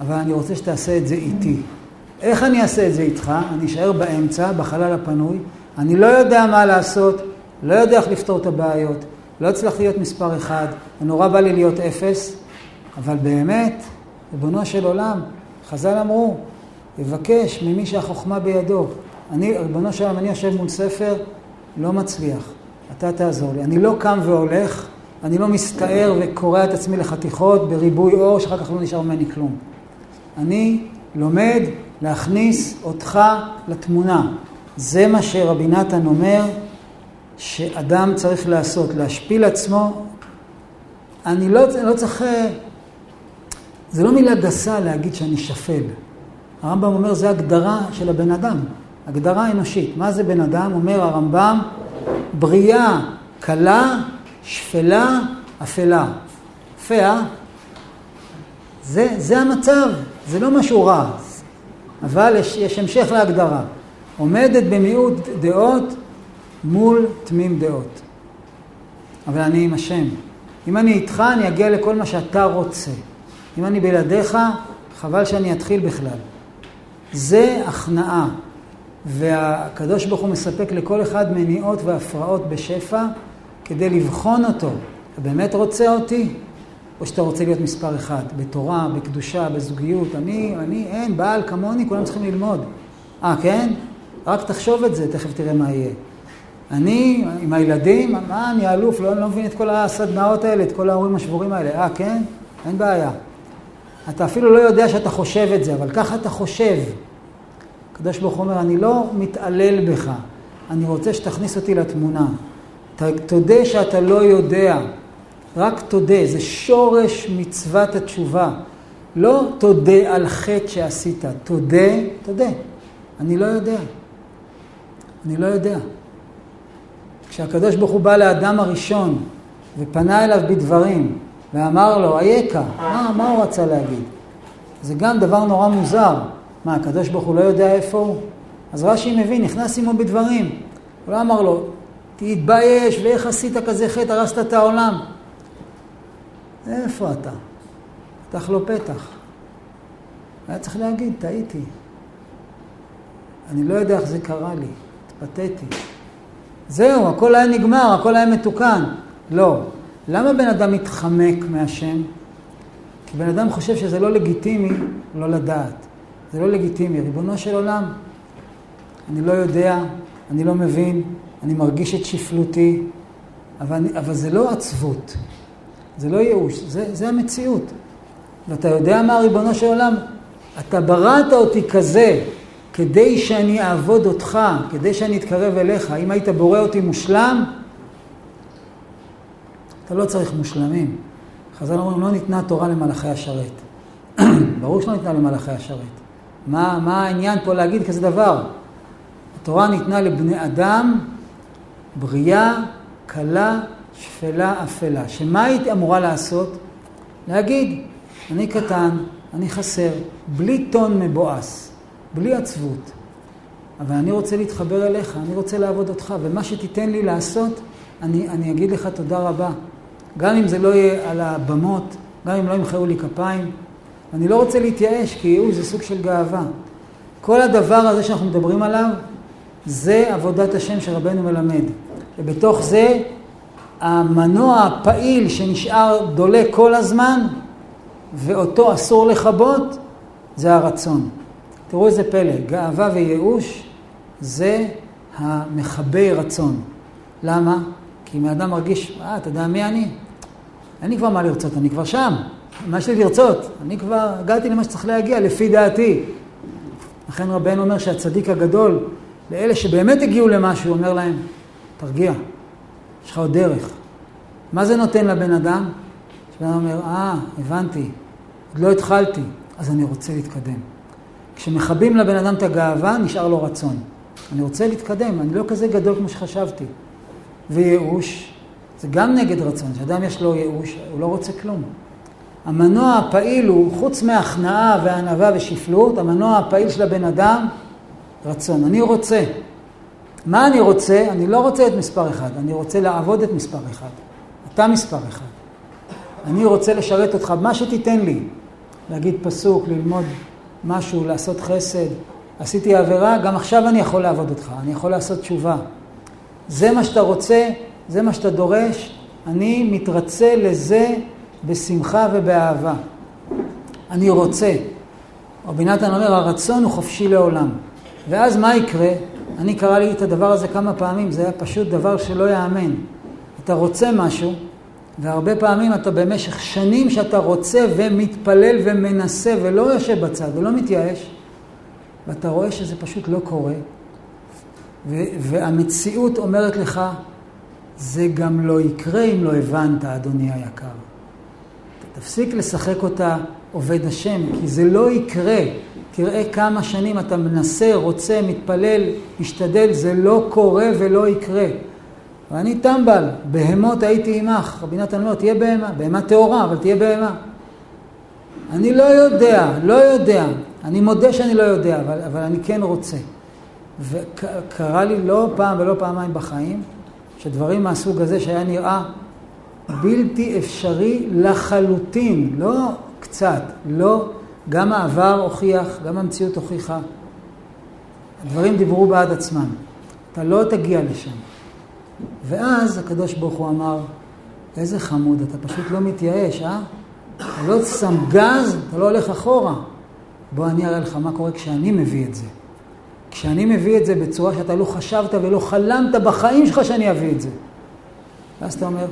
אבל אני רוצה שתעשה את זה איתי. איך אני אעשה את זה איתך? אני אשאר באמצע, בחלל הפנוי, אני לא יודע מה לעשות, לא יודע איך לפתור את הבעיות, לא אצלח להיות מספר אחד, ונורא בא לי להיות אפס, אבל באמת, ריבונו של עולם, חז"ל אמרו, יבקש ממי שהחוכמה בידו. אני, ריבונו של עולם, אני יושב מול ספר, לא מצליח. אתה תעזור לי. אני לא קם והולך, אני לא מסתער וקורע את עצמי לחתיכות בריבוי אור, שאחר כך לא נשאר ממני כלום. אני לומד להכניס אותך לתמונה. זה מה שרבי נתן אומר, שאדם צריך לעשות, להשפיל עצמו. אני לא, לא צריך, זה לא מילה גסה להגיד שאני שפל. הרמב"ם אומר, זה הגדרה של הבן אדם, הגדרה אנושית. מה זה בן אדם? אומר הרמב"ם, בריאה קלה, שפלה, אפלה. יפה, אה? זה, זה המצב, זה לא משהו רע. אבל יש, יש המשך להגדרה. עומדת במיעוט דעות מול תמים דעות. אבל אני עם השם. אם אני איתך, אני אגיע לכל מה שאתה רוצה. אם אני בלעדיך, חבל שאני אתחיל בכלל. זה הכנעה. והקדוש ברוך הוא מספק לכל אחד מניעות והפרעות בשפע כדי לבחון אותו. אתה באמת רוצה אותי? או שאתה רוצה להיות מספר אחד, בתורה, בקדושה, בזוגיות. אני, אני, אין, בעל כמוני, כולם צריכים ללמוד. אה, כן? רק תחשוב את זה, תכף תראה מה יהיה. אני, עם הילדים, מה, אני אלוף, לא, לא מבין את כל הסדנאות האלה, את כל ההורים השבורים האלה. אה, כן? אין בעיה. אתה אפילו לא יודע שאתה חושב את זה, אבל ככה אתה חושב. הקדוש ברוך הוא אומר, אני לא מתעלל בך, אני רוצה שתכניס אותי לתמונה. תודה שאתה לא יודע, רק תודה, זה שורש מצוות התשובה. לא תודה על חטא שעשית, תודה, תודה. אני לא יודע. אני לא יודע. כשהקדוש ברוך הוא בא לאדם הראשון ופנה אליו בדברים ואמר לו, אייכה, מה, מה הוא רצה להגיד? זה גם דבר נורא מוזר. מה, הקדוש ברוך הוא לא יודע איפה הוא? אז רש"י מבין, נכנס עמו בדברים. הוא לא אמר לו, תתבייש, ואיך עשית כזה חטא, הרסת את העולם. איפה אתה? פתח לו פתח. היה צריך להגיד, טעיתי. אני לא יודע איך זה קרה לי, התפתיתי. זהו, הכל היה נגמר, הכל היה מתוקן. לא. למה בן אדם מתחמק מהשם? כי בן אדם חושב שזה לא לגיטימי לא לדעת. זה לא לגיטימי. ריבונו של עולם, אני לא יודע, אני לא מבין, אני מרגיש את שפלותי, אבל, אני, אבל זה לא עצבות, זה לא ייאוש, זה, זה המציאות. ואתה יודע מה, ריבונו של עולם? אתה בראת אותי כזה כדי שאני אעבוד אותך, כדי שאני אתקרב אליך. אם היית בורא אותי מושלם, אתה לא צריך מושלמים. חז"ל אומרים, לא ניתנה תורה למלאכי השרת. ברור שלא ניתנה למלאכי השרת. מה, מה העניין פה להגיד כזה דבר? התורה ניתנה לבני אדם בריאה, קלה, שפלה, אפלה. שמה היית אמורה לעשות? להגיד, אני קטן, אני חסר, בלי טון מבואס, בלי עצבות. אבל אני רוצה להתחבר אליך, אני רוצה לעבוד אותך, ומה שתיתן לי לעשות, אני, אני אגיד לך תודה רבה. גם אם זה לא יהיה על הבמות, גם אם לא ימחאו לי כפיים. אני לא רוצה להתייאש, כי ייאוש זה סוג של גאווה. כל הדבר הזה שאנחנו מדברים עליו, זה עבודת השם שרבנו מלמד. ובתוך זה, המנוע הפעיל שנשאר דולק כל הזמן, ואותו אסור לכבות, זה הרצון. תראו איזה פלא, גאווה וייאוש זה המכבה רצון. למה? כי אם האדם מרגיש, אה, אתה יודע מי אני? אין לי כבר מה לרצות, אני כבר שם. מה יש לי לרצות? אני כבר הגעתי למה שצריך להגיע, לפי דעתי. לכן רבנו אומר שהצדיק הגדול, לאלה שבאמת הגיעו למשהו, אומר להם, תרגיע, יש לך עוד דרך. מה זה נותן לבן אדם? שבן אדם אומר, אה, הבנתי, עוד לא התחלתי, אז אני רוצה להתקדם. כשמכבים לבן אדם את הגאווה, נשאר לו רצון. אני רוצה להתקדם, אני לא כזה גדול כמו שחשבתי. וייאוש, זה גם נגד רצון. כשאדם יש לו ייאוש, הוא לא רוצה כלום. המנוע הפעיל הוא, חוץ מהכנעה וענווה ושפלות, המנוע הפעיל של הבן אדם, רצון. אני רוצה. מה אני רוצה? אני לא רוצה את מספר אחד, אני רוצה לעבוד את מספר אחד. אתה מספר אחד. אני רוצה לשרת אותך, מה שתיתן לי. להגיד פסוק, ללמוד משהו, לעשות חסד. עשיתי עבירה, גם עכשיו אני יכול לעבוד אותך, אני יכול לעשות תשובה. זה מה שאתה רוצה, זה מה שאתה דורש, אני מתרצה לזה בשמחה ובאהבה. אני רוצה. רבי נתן אומר, הרצון הוא חופשי לעולם. ואז מה יקרה? אני קראתי את הדבר הזה כמה פעמים, זה היה פשוט דבר שלא ייאמן. אתה רוצה משהו, והרבה פעמים אתה במשך שנים שאתה רוצה ומתפלל ומנסה ולא יושב בצד ולא מתייאש, ואתה רואה שזה פשוט לא קורה, והמציאות אומרת לך, זה גם לא יקרה אם לא הבנת, אדוני היקר. תפסיק לשחק אותה עובד השם, כי זה לא יקרה. תראה כמה שנים אתה מנסה, רוצה, מתפלל, משתדל, זה לא קורה ולא יקרה. ואני טמבל, בהמות הייתי עמך. רבי נתן אומר, תהיה בהמה, בהמה טהורה, אבל תהיה בהמה. אני לא יודע, לא יודע. אני מודה שאני לא יודע, אבל, אבל אני כן רוצה. וקרה לי לא פעם ולא פעמיים בחיים, שדברים מהסוג הזה שהיה נראה בלתי אפשרי לחלוטין, לא קצת, לא, גם העבר הוכיח, גם המציאות הוכיחה. הדברים דיברו בעד עצמם. אתה לא תגיע לשם. ואז הקדוש ברוך הוא אמר, איזה חמוד, אתה פשוט לא מתייאש, אה? אתה לא שם גז, אתה לא הולך אחורה. בוא אני אראה לך מה קורה כשאני מביא את זה. כשאני מביא את זה בצורה שאתה לא חשבת ולא חלמת בחיים שלך שאני אביא את זה. ואז אתה אומר,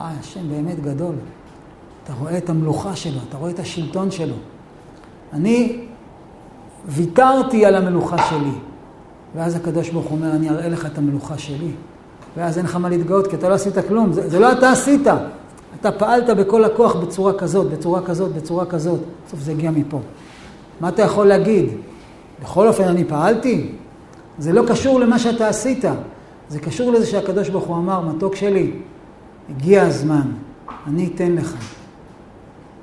וואי, השם באמת גדול. אתה רואה את המלוכה שלו, אתה רואה את השלטון שלו. אני ויתרתי על המלוכה שלי. ואז הקדוש ברוך הוא אומר, אני אראה לך את המלוכה שלי. ואז אין לך מה להתגאות, כי אתה לא עשית כלום. זה, זה לא אתה עשית. אתה פעלת בכל הכוח בצורה כזאת, בצורה כזאת, בצורה כזאת. בסוף זה הגיע מפה. מה אתה יכול להגיד? בכל אופן, אני פעלתי? זה לא קשור למה שאתה עשית. זה קשור לזה שהקדוש ברוך הוא אמר, מתוק שלי, הגיע הזמן, אני אתן לך.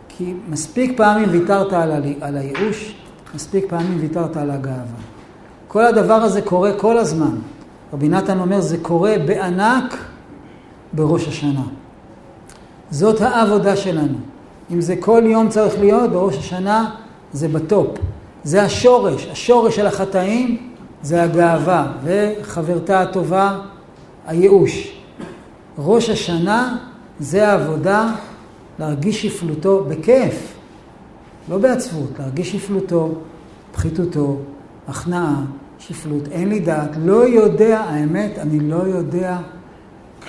כי מספיק פעמים ויתרת על, על הייאוש, מספיק פעמים ויתרת על הגאווה. כל הדבר הזה קורה כל הזמן. רבי נתן אומר, זה קורה בענק בראש השנה. זאת העבודה שלנו. אם זה כל יום צריך להיות, בראש השנה זה בטופ. זה השורש, השורש של החטאים זה הגאווה, וחברתה הטובה, הייאוש. ראש השנה זה העבודה להרגיש שפלותו בכיף, לא בעצבות, להרגיש שפלותו, פחיתותו, הכנעה, שפלות. אין לי דעת, לא יודע, האמת, אני לא יודע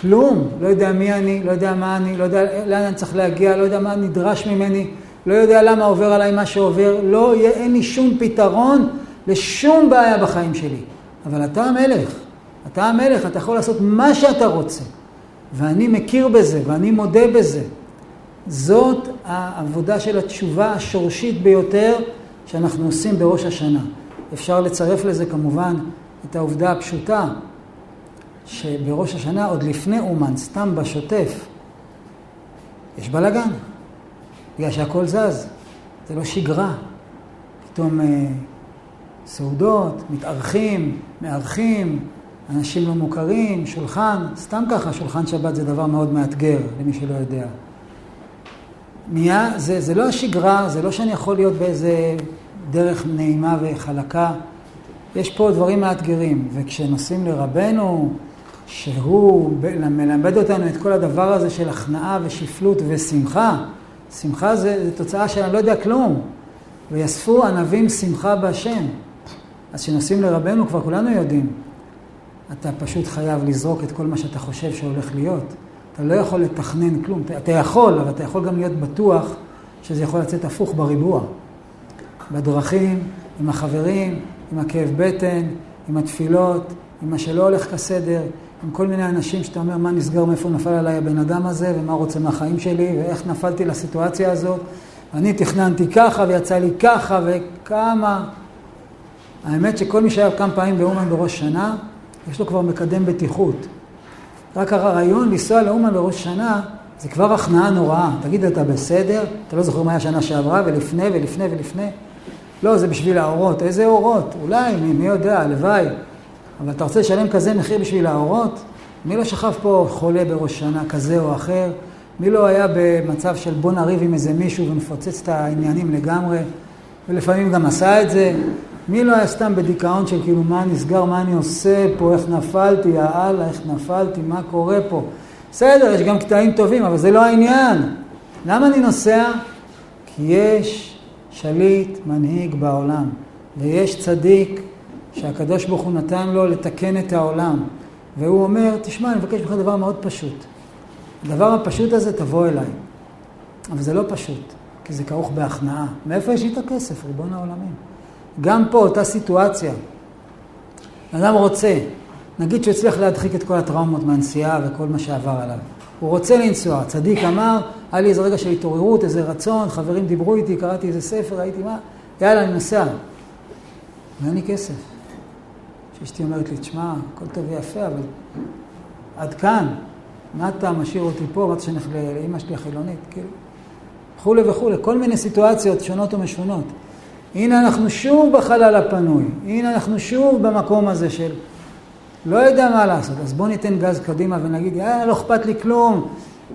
כלום. לא יודע מי אני, לא יודע מה אני, לא יודע לאן אני צריך להגיע, לא יודע מה נדרש ממני, לא יודע למה עובר עליי מה שעובר, לא, אין לי שום פתרון לשום בעיה בחיים שלי. אבל אתה המלך, אתה המלך, אתה יכול לעשות מה שאתה רוצה. ואני מכיר בזה, ואני מודה בזה. זאת העבודה של התשובה השורשית ביותר שאנחנו עושים בראש השנה. אפשר לצרף לזה כמובן את העובדה הפשוטה שבראש השנה, עוד לפני אומן, סתם בשוטף, יש בלאגן, בגלל שהכל זז, זה לא שגרה. פתאום אה, סעודות, מתארחים, מארחים, אנשים לא מוכרים, שולחן, סתם ככה, שולחן שבת זה דבר מאוד מאתגר, למי שלא יודע. נהיה, זה, זה לא השגרה, זה לא שאני יכול להיות באיזה דרך נעימה וחלקה. יש פה דברים מאתגרים, וכשנוסעים לרבנו, שהוא מלמד אותנו את כל הדבר הזה של הכנעה ושפלות ושמחה, שמחה זה, זה תוצאה של אני לא יודע כלום. ויאספו ענבים שמחה בהשם. אז כשנוסעים לרבנו כבר כולנו יודעים. אתה פשוט חייב לזרוק את כל מה שאתה חושב שהולך להיות. אתה לא יכול לתכנן כלום. אתה יכול, אבל אתה יכול גם להיות בטוח שזה יכול לצאת הפוך בריבוע. בדרכים, עם החברים, עם הכאב בטן, עם התפילות, עם מה שלא הולך כסדר, עם כל מיני אנשים שאתה אומר, מה נסגר, מאיפה נפל עליי הבן אדם הזה, ומה רוצה מהחיים שלי, ואיך נפלתי לסיטואציה הזאת. אני תכננתי ככה, ויצא לי ככה, וכמה... האמת שכל מי שהיה כמה פעמים באומן בראש שנה, יש לו כבר מקדם בטיחות. רק הרעיון לנסוע לאומן בראש שנה, זה כבר הכנעה נוראה. תגיד, אתה בסדר? אתה לא זוכר מה היה שנה שעברה, ולפני, ולפני, ולפני? לא, זה בשביל האורות. איזה אורות? אולי, מי, מי יודע, הלוואי. אבל אתה רוצה לשלם כזה מחיר בשביל האורות? מי לא שכב פה חולה בראש שנה כזה או אחר? מי לא היה במצב של בוא נריב עם איזה מישהו ונפוצץ את העניינים לגמרי? ולפעמים גם עשה את זה. מי לא היה סתם בדיכאון של כאילו מה נסגר, מה אני עושה פה, איך נפלתי, יאללה, איך נפלתי, מה קורה פה? בסדר, יש גם קטעים טובים, אבל זה לא העניין. למה אני נוסע? כי יש שליט, מנהיג בעולם, ויש צדיק שהקדוש ברוך הוא נתן לו לתקן את העולם. והוא אומר, תשמע, אני מבקש ממך דבר מאוד פשוט. הדבר הפשוט הזה, תבוא אליי. אבל זה לא פשוט, כי זה כרוך בהכנעה. מאיפה יש לי את הכסף, ריבון העולמים? גם פה, אותה סיטואציה. אדם רוצה, נגיד שהוא הצליח להדחיק את כל הטראומות מהנסיעה וכל מה שעבר עליו. הוא רוצה לנסוע. צדיק אמר, היה לי איזה רגע של התעוררות, איזה רצון, חברים דיברו איתי, קראתי איזה ספר, ראיתי מה, יאללה, אני נוסע. ואין לי כסף. שאשתי אומרת לי, תשמע, הכל טוב ויפה, אבל עד כאן, מה אתה משאיר אותי פה, מה אתה שנלך לאמא שלי החילונית, כאילו, וכולי וכולי, כל מיני סיטואציות שונות ומשונות. הנה אנחנו שוב בחלל הפנוי, הנה אנחנו שוב במקום הזה של לא יודע מה לעשות, אז בוא ניתן גז קדימה ונגיד, אה, לא אכפת לי כלום,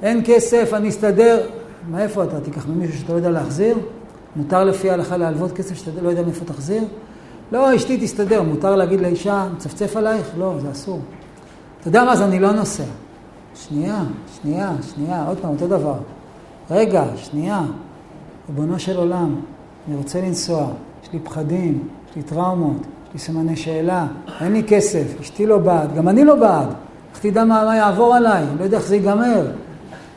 אין כסף, אני אסתדר. מאיפה אתה? תיקח ממישהו שאתה לא יודע להחזיר? מותר לפי ההלכה להלוות כסף שאתה לא יודע מאיפה תחזיר? לא, אשתי תסתדר. מותר להגיד לאישה, מצפצף עלייך? לא, זה אסור. אתה יודע מה? אז אני לא נוסע. שנייה, שנייה, שנייה, עוד פעם, אותו דבר. רגע, שנייה. ריבונו של עולם, אני רוצה לנסוע, יש לי פחדים, יש לי טראומות, יש לי סימני שאלה, אין לי כסף, אשתי לא בעד, גם אני לא בעד. איך תדע מה, מה יעבור עליי? לא יודע איך זה ייגמר.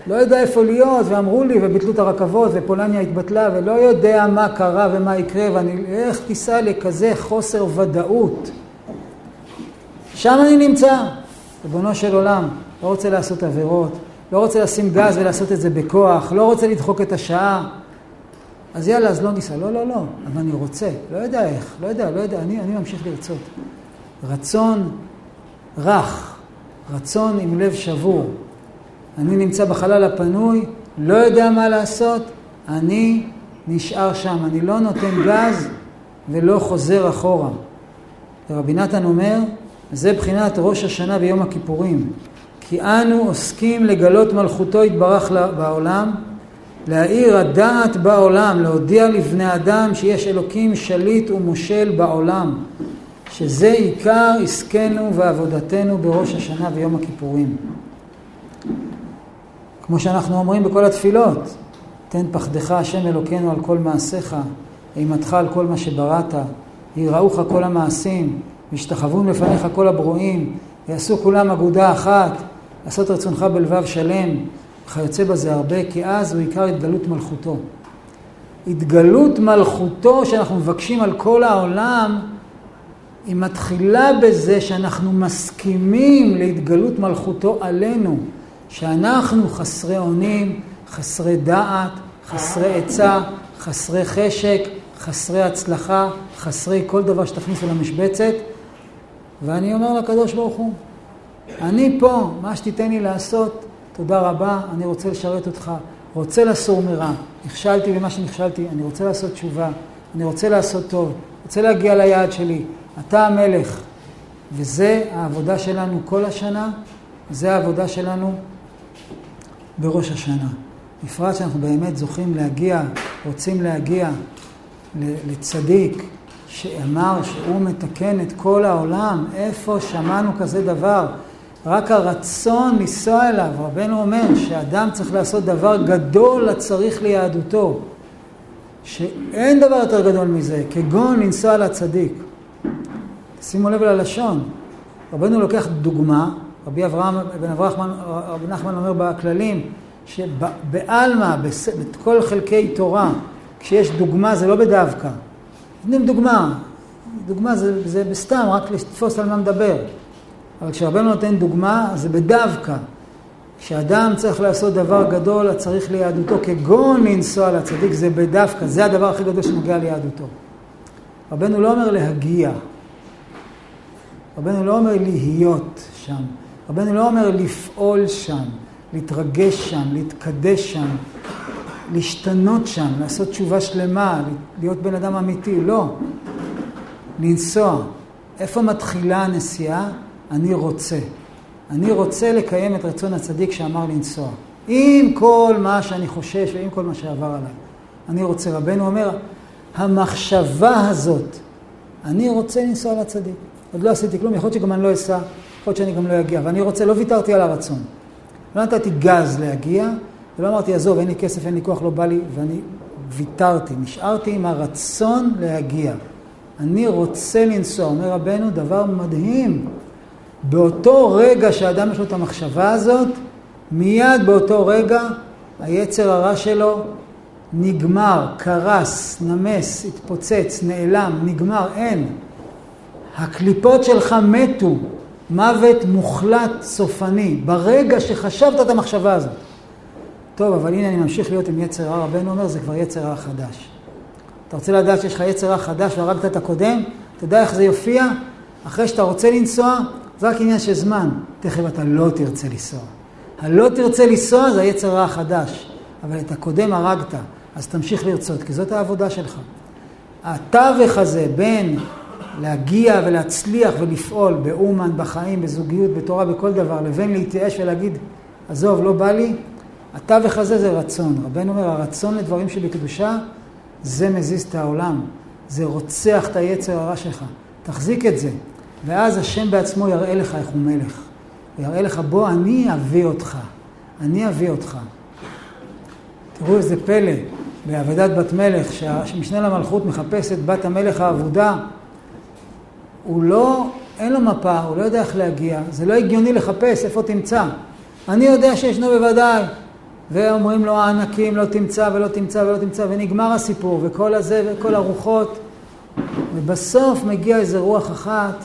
לא יודע איפה להיות, ואמרו לי, וביטלו את הרכבות, ופולניה התבטלה, ולא יודע מה קרה ומה יקרה, ואני, איך תיסע לכזה חוסר ודאות? שם אני נמצא, ריבונו של עולם, לא רוצה לעשות עבירות, לא רוצה לשים גז ולעשות את זה בכוח, לא רוצה לדחוק את השעה. אז יאללה, אז לא ניסע. לא, לא, לא, אבל אני רוצה, לא יודע איך, לא יודע, לא יודע, אני, אני ממשיך לרצות. רצון רך, רצון עם לב שבור. אני נמצא בחלל הפנוי, לא יודע מה לעשות, אני נשאר שם, אני לא נותן גז ולא חוזר אחורה. ורבי נתן אומר, זה בחינת ראש השנה ויום הכיפורים. כי אנו עוסקים לגלות מלכותו יתברך בעולם, להאיר הדעת בעולם, להודיע לבני אדם שיש אלוקים שליט ומושל בעולם, שזה עיקר עסקנו ועבודתנו בראש השנה ויום הכיפורים. כמו שאנחנו אומרים בכל התפילות, תן פחדך השם אלוקינו על כל מעשיך, אימתך על כל מה שבראת, יראוך כל המעשים, וישתחוו לפניך כל הברואים, יעשו כולם אגודה אחת, לעשות רצונך בלבב שלם, וכיוצא בזה הרבה, כי אז הוא עיקר התגלות מלכותו. התגלות מלכותו שאנחנו מבקשים על כל העולם, היא מתחילה בזה שאנחנו מסכימים להתגלות מלכותו עלינו. שאנחנו חסרי אונים, חסרי דעת, חסרי עצה, חסרי חשק, חסרי הצלחה, חסרי כל דבר שתכניסו למשבצת, ואני אומר לקדוש ברוך הוא, אני פה, מה שתיתן לי לעשות, תודה רבה, אני רוצה לשרת אותך, רוצה לסור מרע, נכשלתי במה שנכשלתי, אני רוצה לעשות תשובה, אני רוצה לעשות טוב, רוצה להגיע ליעד שלי, אתה המלך. וזה העבודה שלנו כל השנה, זה העבודה שלנו בראש השנה. בפרט שאנחנו באמת זוכים להגיע, רוצים להגיע לצדיק שאמר שהוא מתקן את כל העולם. איפה שמענו כזה דבר? רק הרצון לנסוע אליו. רבנו אומר שאדם צריך לעשות דבר גדול הצריך ליהדותו. שאין דבר יותר גדול מזה, כגון לנסוע לצדיק. שימו לב ללשון. רבנו לוקח דוגמה רבי אברהם בן אברהם, רבי נחמן אומר בכללים, שבעלמא, בכל חלקי תורה, כשיש דוגמה זה לא בדווקא. נותנים דוגמה, דוגמה זה, זה בסתם, רק לתפוס על מה מדבר. אבל כשרבנו נותן דוגמה, זה בדווקא. כשאדם צריך לעשות דבר גדול, צריך ליהדותו, כגון לנסוע לצדיק, זה בדווקא, זה הדבר הכי גדול שנוגע ליהדותו. רבנו לא אומר להגיע, רבנו לא אומר להיות שם. רבנו לא אומר לפעול שם, להתרגש שם, להתקדש שם, להשתנות שם, לעשות תשובה שלמה, להיות בן אדם אמיתי, לא. לנסוע. איפה מתחילה הנסיעה? אני רוצה. אני רוצה לקיים את רצון הצדיק שאמר לנסוע. עם כל מה שאני חושש ועם כל מה שעבר עליי. אני רוצה. רבנו אומר, המחשבה הזאת, אני רוצה לנסוע לצדיק. עוד לא עשיתי כלום, יכול להיות שגם אני לא אסע, יכול להיות שאני גם לא אגיע, ואני רוצה, לא ויתרתי על הרצון. לא נתתי גז להגיע, ולא אמרתי, עזוב, אין לי כסף, אין לי כוח, לא בא לי, ואני ויתרתי, נשארתי עם הרצון להגיע. אני רוצה לנסוע, אומר רבנו, דבר מדהים. באותו רגע שאדם יש לו את המחשבה הזאת, מיד באותו רגע היצר הרע שלו נגמר, קרס, נמס, התפוצץ, נעלם, נגמר, אין. הקליפות שלך מתו. מוות מוחלט סופני, ברגע שחשבת את המחשבה הזאת. טוב, אבל הנה אני ממשיך להיות עם יצר רע, רבנו אומר, זה כבר יצר רע חדש. אתה רוצה לדעת שיש לך יצר רע חדש והרגת את הקודם? אתה יודע איך זה יופיע? אחרי שאתה רוצה לנסוע, זה רק עניין של זמן. תכף אתה לא תרצה לנסוע. הלא תרצה לנסוע זה היצר רע החדש, אבל את הקודם הרגת, אז תמשיך לרצות, כי זאת העבודה שלך. התווך הזה בין להגיע ולהצליח ולפעול באומן, בחיים, בזוגיות, בתורה, בכל דבר, לבין להתייאש ולהגיד, עזוב, לא בא לי, התווך הזה זה רצון. רבנו אומר, הרצון לדברים שבקדושה, זה מזיז את העולם. זה רוצח את היצר הרע שלך. תחזיק את זה. ואז השם בעצמו יראה לך איך הוא מלך. הוא יראה לך, בוא, אני אביא אותך. אני אביא אותך. תראו איזה פלא, בעבודת בת מלך, שהמשנה למלכות מחפש את בת המלך האבודה, הוא לא, אין לו מפה, הוא לא יודע איך להגיע, זה לא הגיוני לחפש איפה תמצא. אני יודע שישנו בוודאי. ואומרים לו הענקים לא תמצא ולא תמצא ולא תמצא, ונגמר הסיפור, וכל הזה וכל הרוחות. ובסוף מגיע איזה רוח אחת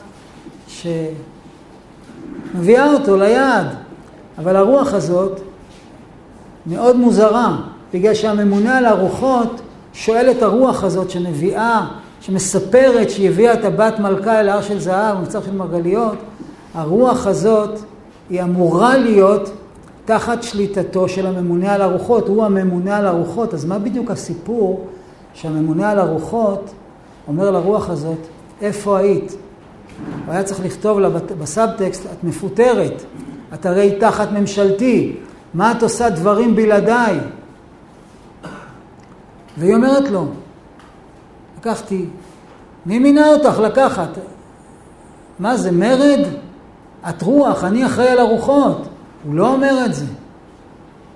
שמביאה אותו ליעד. אבל הרוח הזאת מאוד מוזרה, בגלל שהממונה על הרוחות שואל את הרוח הזאת שמביאה, שמספרת שהיא הביאה את הבת מלכה אל הר של זהב, מצב של מרגליות, הרוח הזאת היא אמורה להיות תחת שליטתו של הממונה על הרוחות, הוא הממונה על הרוחות, אז מה בדיוק הסיפור שהממונה על הרוחות אומר לרוח הזאת, איפה היית? הוא היה צריך לכתוב לה בסאבטקסט, את מפוטרת, את הרי תחת ממשלתי, מה את עושה דברים בלעדיי? והיא אומרת לו, לקחתי, מי מינה אותך לקחת? מה זה, מרד? את רוח, אני אחראי על הרוחות. הוא לא אומר את זה.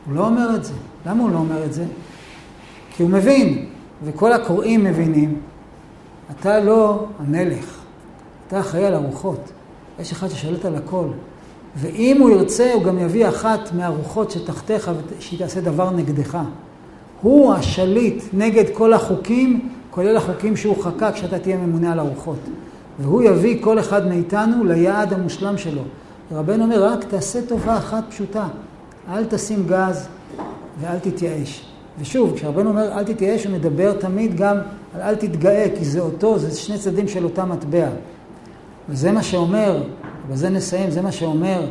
הוא לא אומר את זה. למה הוא לא אומר את זה? כי הוא מבין, וכל הקוראים מבינים, אתה לא המלך, אתה אחראי על הרוחות. יש אחד ששולט על הכל. ואם הוא ירצה, הוא גם יביא אחת מהרוחות שתחתיך שהיא תעשה דבר נגדך. הוא השליט נגד כל החוקים, כולל החוקים שהוא חקק כשאתה תהיה ממונה על הרוחות. והוא יביא כל אחד מאיתנו ליעד המושלם שלו. רבנו אומר, רק תעשה טובה אחת פשוטה, אל תשים גז ואל תתייאש. ושוב, כשרבנו אומר אל תתייאש, הוא מדבר תמיד גם על אל תתגאה, כי זה אותו, זה שני צדדים של אותה מטבע. וזה מה שאומר, ובזה נסיים, זה מה שאומר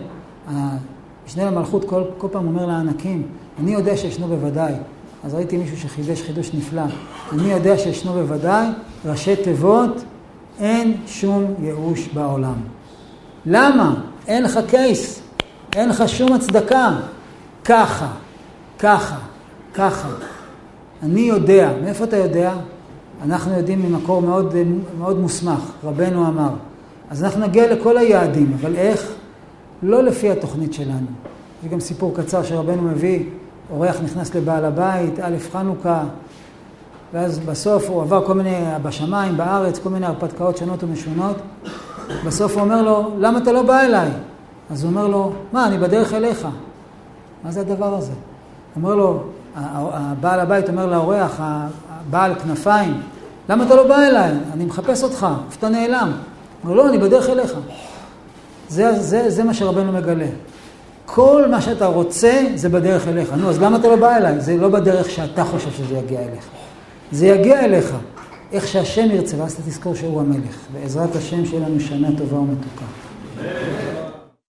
המשנה למלכות, כל, כל פעם אומר לענקים, אני יודע שישנו בוודאי. אז ראיתי מישהו שחידש חידוש נפלא. אני יודע שישנו בוודאי, ראשי תיבות, אין שום ייאוש בעולם. למה? אין לך קייס, אין לך שום הצדקה. ככה, ככה, ככה. אני יודע, מאיפה אתה יודע? אנחנו יודעים ממקור מאוד, מאוד מוסמך, רבנו אמר. אז אנחנו נגיע לכל היעדים, אבל איך? לא לפי התוכנית שלנו. יש גם סיפור קצר שרבנו מביא, אורח נכנס לבעל הבית, א' חנוכה, ואז בסוף הוא עבר כל מיני, בשמיים, בארץ, כל מיני הרפתקאות שונות ומשונות. בסוף הוא אומר לו, למה אתה לא בא אליי? אז הוא אומר לו, מה, אני בדרך אליך. מה זה הדבר הזה? אומר לו, הבעל הבית אומר לאורח, הבעל כנפיים, למה אתה לא בא אליי? אני מחפש אותך, איפה אתה נעלם? אומר, לא, אני בדרך אליך. זה, זה, זה מה שרבנו מגלה. כל מה שאתה רוצה זה בדרך אליך. נו, אז למה אתה לא בא אליי? זה לא בדרך שאתה חושב שזה יגיע אליך. זה יגיע אליך. איך שהשם ירצה, ואז אתה תזכור שהוא המלך. בעזרת השם שיהיה לנו שנה טובה ומתוקה.